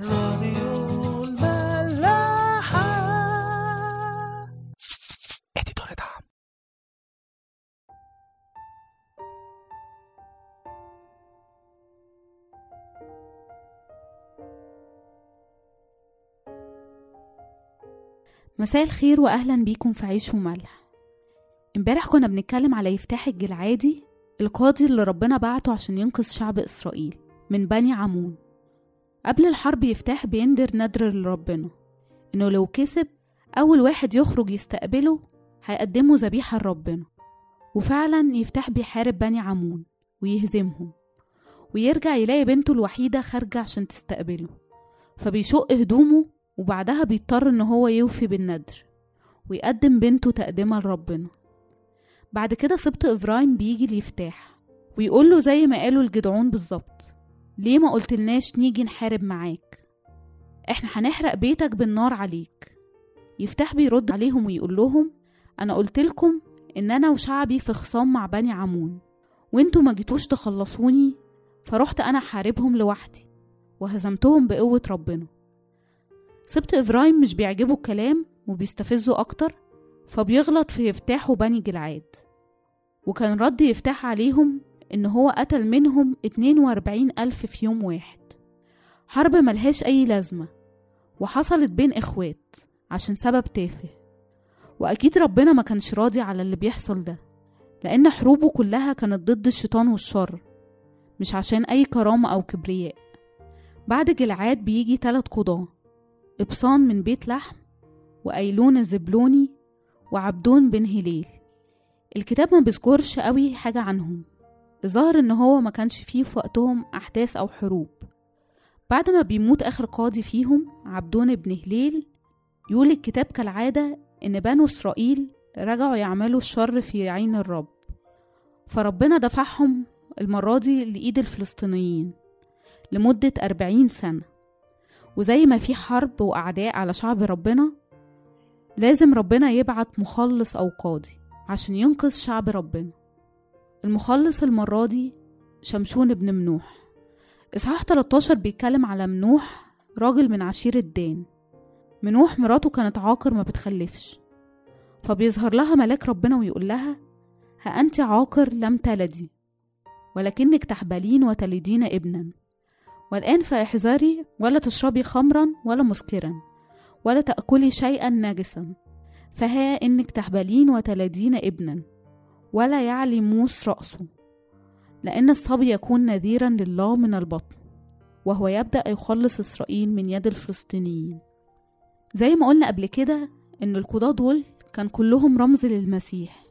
راديو الملاحة. اديتور دعم مساء الخير واهلا بيكم في عيش وملح. امبارح كنا بنتكلم على يفتاح الجلعادي القاضي اللي ربنا بعته عشان ينقذ شعب إسرائيل من بني عمون. قبل الحرب يفتاح بيندر ندر لربنا إنه لو كسب أول واحد يخرج يستقبله هيقدمه ذبيحة لربنا وفعلا يفتاح بيحارب بني عمون ويهزمهم ويرجع يلاقي بنته الوحيدة خارجة عشان تستقبله فبيشق هدومه وبعدها بيضطر إن هو يوفي بالندر ويقدم بنته تقدمة لربنا بعد كده سبط إبراهيم بيجي ليفتاح ويقول له زي ما قالوا الجدعون بالظبط ليه ما قلتلناش نيجي نحارب معاك؟ إحنا هنحرق بيتك بالنار عليك. يفتح بيرد عليهم ويقول لهم أنا قلتلكم إن أنا وشعبي في خصام مع بني عمون وأنتوا ما جيتوش تخلصوني فرحت أنا حاربهم لوحدي وهزمتهم بقوة ربنا. سبط إبراهيم مش بيعجبه الكلام وبيستفزه أكتر فبيغلط في يفتاح وبني جلعاد. وكان رد يفتاح عليهم إن هو قتل منهم 42 ألف في يوم واحد. حرب ملهاش أي لازمة وحصلت بين إخوات عشان سبب تافه. وأكيد ربنا ما كانش راضي على اللي بيحصل ده لأن حروبه كلها كانت ضد الشيطان والشر مش عشان أي كرامة أو كبرياء. بعد جلعاد بيجي تلات قضاة إبصان من بيت لحم وأيلون الزبلوني وعبدون بن هليل. الكتاب ما بيذكرش قوي حاجة عنهم. الظاهر إن هو ما كانش فيه في وقتهم أحداث أو حروب. بعد ما بيموت آخر قاضي فيهم عبدون بن هليل يقول الكتاب كالعادة إن بنو إسرائيل رجعوا يعملوا الشر في عين الرب. فربنا دفعهم المرة دي لإيد الفلسطينيين لمدة أربعين سنة. وزي ما في حرب وأعداء على شعب ربنا لازم ربنا يبعت مخلص أو قاضي عشان ينقذ شعب ربنا. المخلص المرة دي شمشون بن منوح. إصحاح 13 بيتكلم على منوح راجل من عشيرة دان منوح مراته كانت عاقر ما بتخلفش. فبيظهر لها ملاك ربنا ويقول لها ها أنت عاقر لم تلدي ولكنك تحبلين وتلدين ابنا. والآن فاحذري ولا تشربي خمرا ولا مسكرا ولا تأكلي شيئا نجسا فها إنك تحبلين وتلدين ابنا. ولا يعلي موس رأسه لأن الصبي يكون نذيرا لله من البطن وهو يبدأ يخلص إسرائيل من يد الفلسطينيين. زي ما قلنا قبل كده إن القضاة دول كان كلهم رمز للمسيح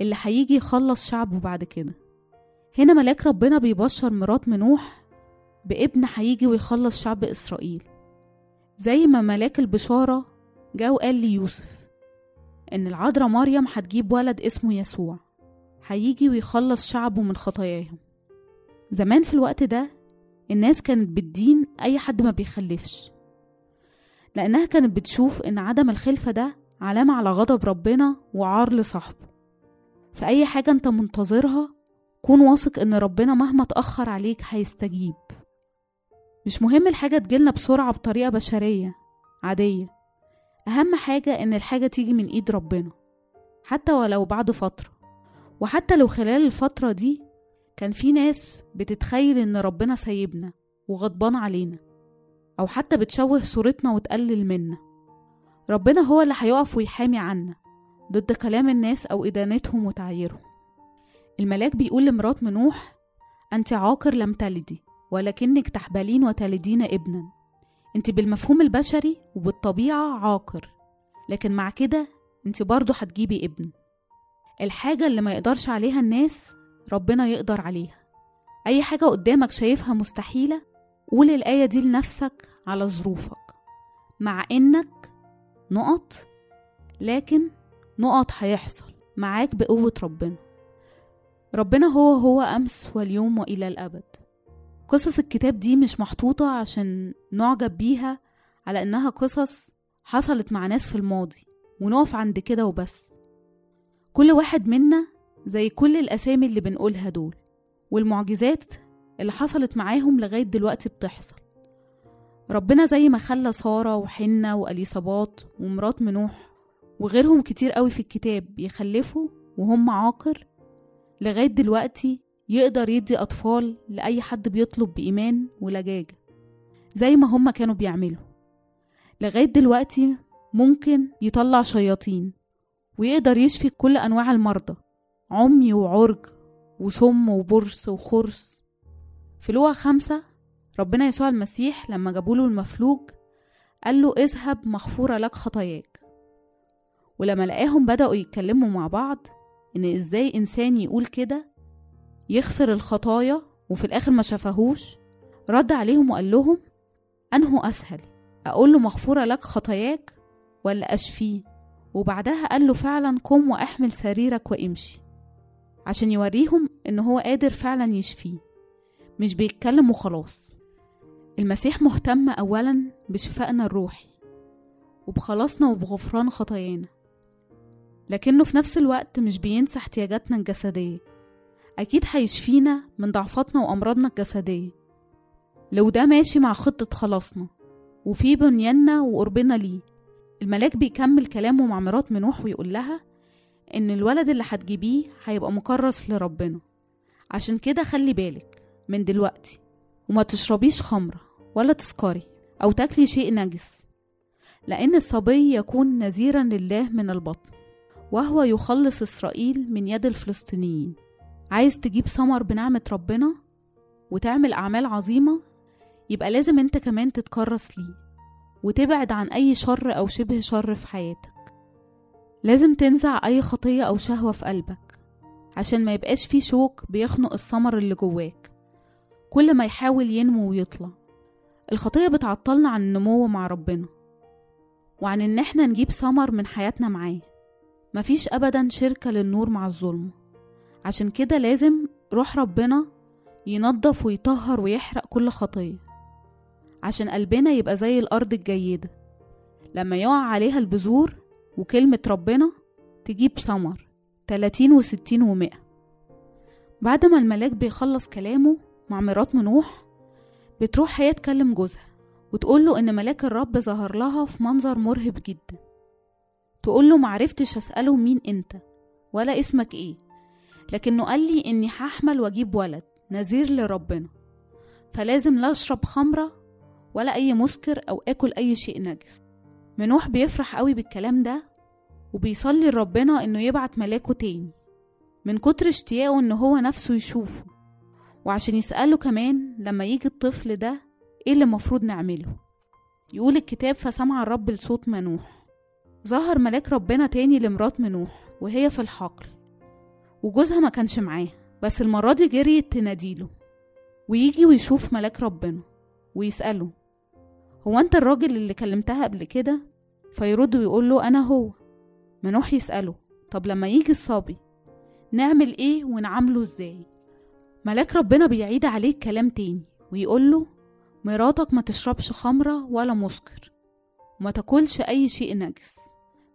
اللي هيجي يخلص شعبه بعد كده. هنا ملاك ربنا بيبشر مرات منوح بابن هيجي ويخلص شعب إسرائيل زي ما ملاك البشارة جا وقال ليوسف. إن العذراء مريم هتجيب ولد اسمه يسوع. هيجي ويخلص شعبه من خطاياهم. زمان في الوقت ده الناس كانت بتدين أي حد ما بيخلفش. لأنها كانت بتشوف إن عدم الخلفة ده علامة على غضب ربنا وعار لصاحبه. فأي حاجة أنت منتظرها كون واثق إن ربنا مهما اتأخر عليك هيستجيب. مش مهم الحاجة تجيلنا بسرعة بطريقة بشرية عادية. أهم حاجة إن الحاجة تيجي من إيد ربنا حتى ولو بعد فترة. وحتى لو خلال الفترة دي كان في ناس بتتخيل إن ربنا سايبنا وغضبان علينا أو حتى بتشوه صورتنا وتقلل منا. ربنا هو اللي هيقف ويحامي عنا ضد كلام الناس أو إدانتهم وتعييرهم. الملاك بيقول لمرات منوح أنت عاقر لم تلدي ولكنك تحبلين وتلدين ابنا. انت بالمفهوم البشري وبالطبيعة عاقر لكن مع كده انت برضو هتجيبي ابن. الحاجة اللي ما يقدرش عليها الناس ربنا يقدر عليها. أي حاجة قدامك شايفها مستحيلة قول الآية دي لنفسك على ظروفك. مع إنك نقط لكن نقط هيحصل معاك بقوة ربنا. ربنا هو هو أمس واليوم وإلى الأبد. قصص الكتاب دي مش محطوطة عشان نعجب بيها على إنها قصص حصلت مع ناس في الماضي ونقف عند كده وبس. كل واحد منا زي كل الأسامي اللي بنقولها دول والمعجزات اللي حصلت معاهم لغاية دلوقتي بتحصل. ربنا زي ما خلى سارة وحنة وأليصابات ومرات منوح وغيرهم كتير قوي في الكتاب يخلفوا وهم عاقر لغاية دلوقتي يقدر يدي أطفال لأي حد بيطلب بإيمان ولجاجة زي ما هم كانوا بيعملوا. لغاية دلوقتي ممكن يطلع شياطين ويقدر يشفي كل أنواع المرضى عمي وعرج وسم وبرص وخرس في لوقا خمسة ربنا يسوع المسيح لما جابوله المفلوج قال له اذهب مغفورة لك خطاياك. ولما لقاهم بدأوا يتكلموا مع بعض إن إزاي إنسان يقول كده يغفر الخطايا وفي الآخر ما شافهوش رد عليهم وقال لهم أنه أسهل أقول له مغفورة لك خطاياك ولا أشفيه؟ وبعدها قال له فعلا قم وأحمل سريرك وامشي. عشان يوريهم إن هو قادر فعلا يشفيه مش بيتكلم وخلاص. المسيح مهتم أولا بشفائنا الروحي وبخلاصنا وبغفران خطايانا لكنه في نفس الوقت مش بينسى احتياجاتنا الجسدية. أكيد هيشفينا من ضعفاتنا وأمراضنا الجسدية. لو ده ماشي مع خطة خلاصنا وفي بنياننا وقربنا ليه الملاك بيكمل كلامه مع مرات منوح ويقول لها إن الولد اللي هتجيبيه هيبقى مكرس لربنا. عشان كده خلي بالك من دلوقتي وما تشربيش خمرة ولا تسكري أو تاكلي شيء نجس لأن الصبي يكون نذيرا لله من البطن وهو يخلص إسرائيل من يد الفلسطينيين. عايز تجيب ثمر بنعمة ربنا وتعمل أعمال عظيمة يبقى لازم أنت كمان تتكرس ليه وتبعد عن أي شر أو شبه شر في حياتك. لازم تنزع أي خطية أو شهوة في قلبك عشان ما يبقاش فيه شوك بيخنق الثمر اللي جواك. كل ما يحاول ينمو ويطلع. الخطية بتعطلنا عن النمو مع ربنا وعن إن إحنا نجيب ثمر من حياتنا معاه. مفيش ابدا شركة للنور مع الظلم. عشان كده لازم روح ربنا ينظف ويطهر ويحرق كل خطية عشان قلبنا يبقى زي الأرض الجيدة. لما يقع عليها البذور وكلمة ربنا تجيب ثمر تلاتين وستين ومئة. بعد ما الملاك بيخلص كلامه مع مرات منوح بتروح هي تكلم جوزها وتقوله إن ملاك الرب ظهر لها في منظر مرهب جدا. تقوله معرفتش أسأله مين أنت ولا اسمك إيه لكنه قال لي إني هحمل وأجيب ولد نذير لربنا. فلازم لا أشرب خمرة ولا أي مسكر أو آكل أي شيء نجس. منوح بيفرح قوي بالكلام ده وبيصلي لربنا إنه يبعت ملاكه تاني من كتر اشتياقه إن هو نفسه يشوفه. وعشان يسأله كمان لما يجي الطفل ده إيه اللي المفروض نعمله؟ يقول الكتاب فسمع الرب لصوت منوح. ظهر ملاك ربنا تاني لمرات منوح وهي في الحقل. وجوزها ما كانش معاه بس المرة دي جريت تناديله ويجي ويشوف ملاك ربنا ويسأله هو أنت الراجل اللي كلمتها قبل كده؟ فيرد ويقول له أنا هو. منوح يسأله طب لما يجي الصبي نعمل إيه ونعامله إزاي؟ ملاك ربنا بيعيد عليه الكلام تاني ويقول له مراتك ما تشربش خمرة ولا مسكر وما تاكلش أي شيء نجس.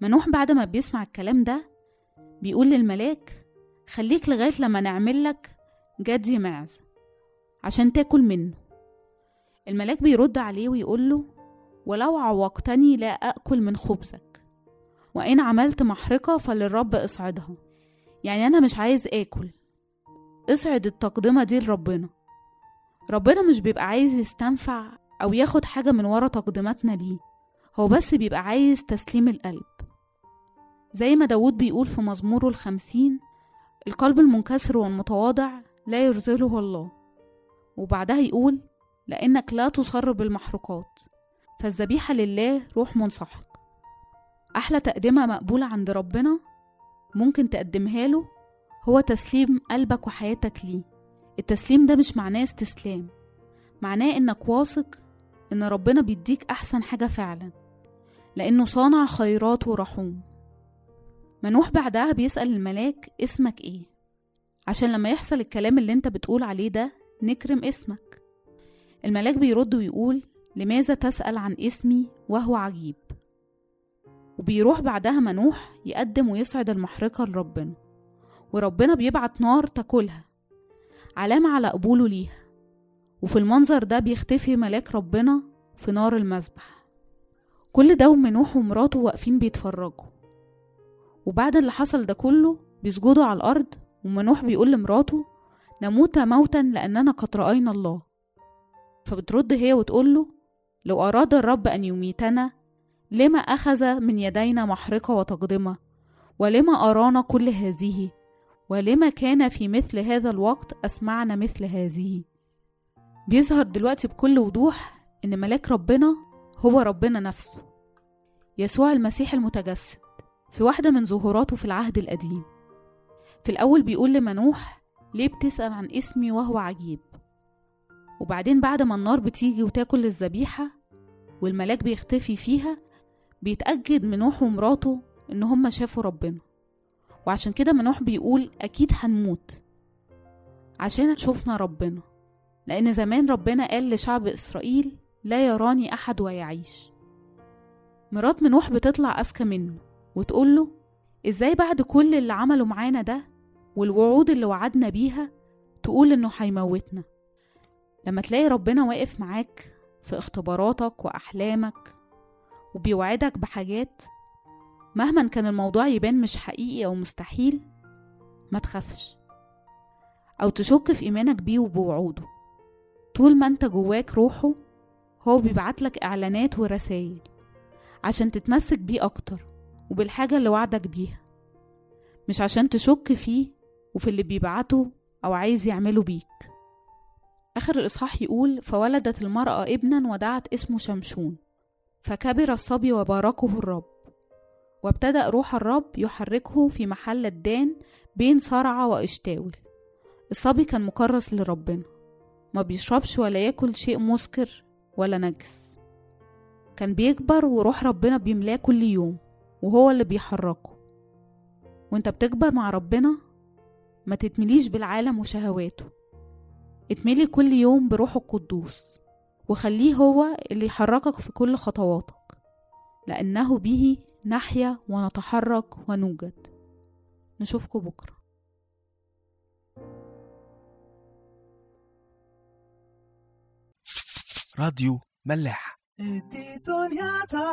منوح بعد ما بيسمع الكلام ده بيقول للملاك خليك لغاية لما نعمل لك جدي معزة عشان تاكل منه. الملاك بيرد عليه ويقول له ولو عوقتني لا أكل من خبزك وإن عملت محرقة فللرب اصعدها. يعني أنا مش عايز آكل. اصعد التقدمة دي لربنا. ربنا مش بيبقى عايز يستنفع أو ياخد حاجة من ورا تقدماتنا ليه هو بس بيبقى عايز تسليم القلب. زي ما داود بيقول في مزموره الخمسين القلب المنكسر والمتواضع لا يرزله الله. وبعدها يقول لأنك لا تصر بالمحروقات فالذبيحة لله روح منسحق. أحلى تقدمة مقبولة عند ربنا ممكن تقدمها له هو تسليم قلبك وحياتك ليه. التسليم ده مش معناه استسلام. معناه إنك واثق إن ربنا بيديك أحسن حاجة فعلا. لأنه صانع خيرات ورحوم. منوح بعدها بيسأل الملاك اسمك إيه؟ عشان لما يحصل الكلام اللي انت بتقول عليه ده نكرم اسمك. الملاك بيرد ويقول لماذا تسأل عن اسمي وهو عجيب؟ وبيروح بعدها منوح يقدم ويصعد المحرقة لربنا. وربنا بيبعت نار تاكلها علامة على قبوله ليها. وفي المنظر ده بيختفي ملاك ربنا في نار المذبح. كل ده ومنوح ومراته واقفين بيتفرجوا. وبعد اللي حصل ده كله بيسجدوا على الأرض ومنوح بيقول لمراته نموت موتا لأننا قد رأينا الله. فبترد هي وتقوله لو أراد الرب أن يميتنا لما أخذ من يدينا محرقة وتقدمة؟ ولما أرانا كل هذه؟ ولما كان في مثل هذا الوقت أسمعنا مثل هذه؟ بيظهر دلوقتي بكل وضوح إن ملاك ربنا هو ربنا نفسه. يسوع المسيح المتجسد. في واحدة من ظهوراته في العهد القديم. في الأول بيقول لمنوح ليه بتسأل عن اسمي وهو عجيب؟ وبعدين بعد ما النار بتيجي وتاكل الذبيحة والملاك بيختفي فيها بيتأكد منوح ومراته إن هما شافوا ربنا. وعشان كده منوح بيقول أكيد هنموت عشان شوفنا ربنا لأن زمان ربنا قال لشعب إسرائيل لا يراني أحد ويعيش. مرات منوح بتطلع أذكى منه. وتقوله إزاي بعد كل اللي عمله معانا ده والوعود اللي وعدنا بيها تقول إنه هيموتنا؟ لما تلاقي ربنا واقف معاك في اختباراتك وأحلامك وبيوعدك بحاجات مهما كان الموضوع يبان مش حقيقي أو مستحيل ما تخافش. أو تشك في إيمانك بيه وبوعوده. طول ما أنت جواك روحه هو بيبعتلك إعلانات ورسايل عشان تتمسك بيه أكتر. وبالحاجة اللي وعدك بيها. مش عشان تشك فيه وفي اللي بيبعته أو عايز يعمله بيك. آخر الإصحاح يقول فولدت المرأة ابنا ودعت اسمه شمشون فكبر الصبي وباركه الرب وابتدأ روح الرب يحركه في محل الدان بين صرعة وإشتاول. الصبي كان مكرس لربنا ما بيشربش ولا ياكل شيء مسكر ولا نجس. كان بيكبر وروح ربنا بيملاه كل يوم. وهو اللي بيحركه. وانت بتكبر مع ربنا ما تتمليش بالعالم وشهواته. اتملي كل يوم بروحه القدوس وخليه هو اللي يحركك في كل خطواتك لأنه به نحيا ونتحرك ونوجد. نشوفكم بكرة. راديو ملاح. دي دنيا تا